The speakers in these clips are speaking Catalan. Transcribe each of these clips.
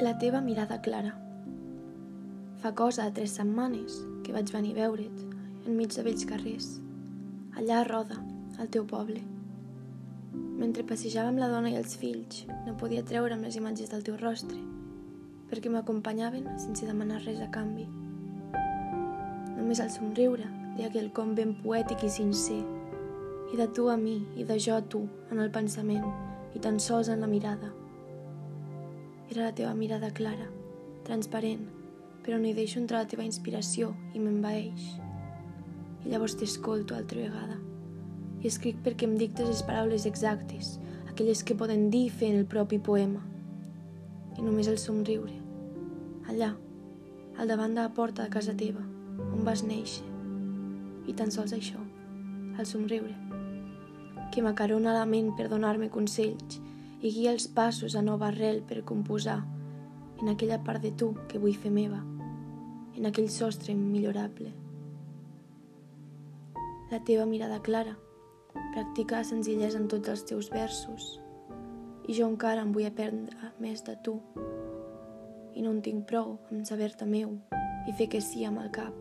La teva mirada clara. Fa cosa de tres setmanes que vaig venir a veure't enmig de vells carrers, allà a Roda, al teu poble. Mentre passejava amb la dona i els fills, no podia treure'm les imatges del teu rostre, perquè m'acompanyaven sense demanar res a canvi. Només el somriure d'aquell com ben poètic i sincer, i de tu a mi i de jo a tu en el pensament i tan sols en la mirada. Era la teva mirada clara, transparent, però no hi deixo entrar la teva inspiració i m'envaeix. I llavors t'escolto altra vegada i escric perquè em dictes les paraules exactes, aquelles que poden dir en el propi poema. I només el somriure, allà, al davant de la porta de casa teva, on vas néixer. I tan sols això, el somriure que m'acarona la ment per donar-me consells i guia els passos a nova arrel per composar. En aquella part de tu que vull fer meva, en aquell sostre immillorable. La teva mirada clara. Practica la senzillesa en tots els teus versos. I jo encara em vull aprendre més de tu. I no en tinc prou amb saber-te meu i fer que sí amb el cap.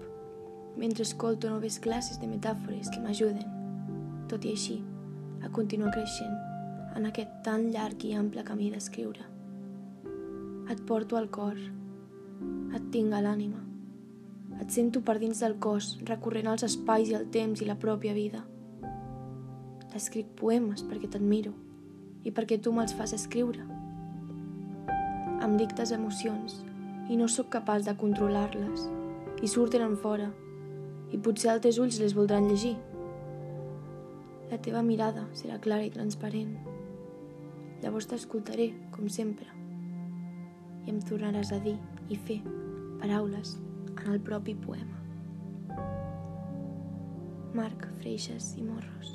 Mentre escolto noves classes de metàfores que m'ajuden. Tot i així, a continuar creixent en aquest tan llarg i ample camí d'escriure. Et porto al cor, et tinc a l'ànima, et sento per dins del cos, recorrent els espais i el temps i la pròpia vida. T'escric poemes perquè t'admiro i perquè tu me'ls fas escriure. Em dictes emocions i no sóc capaç de controlar-les i surten en fora i potser els teus ulls les voldran llegir la teva mirada serà clara i transparent. Llavors t'escoltaré, com sempre, i em tornaràs a dir i fer paraules en el propi poema. Marc Freixas i Morros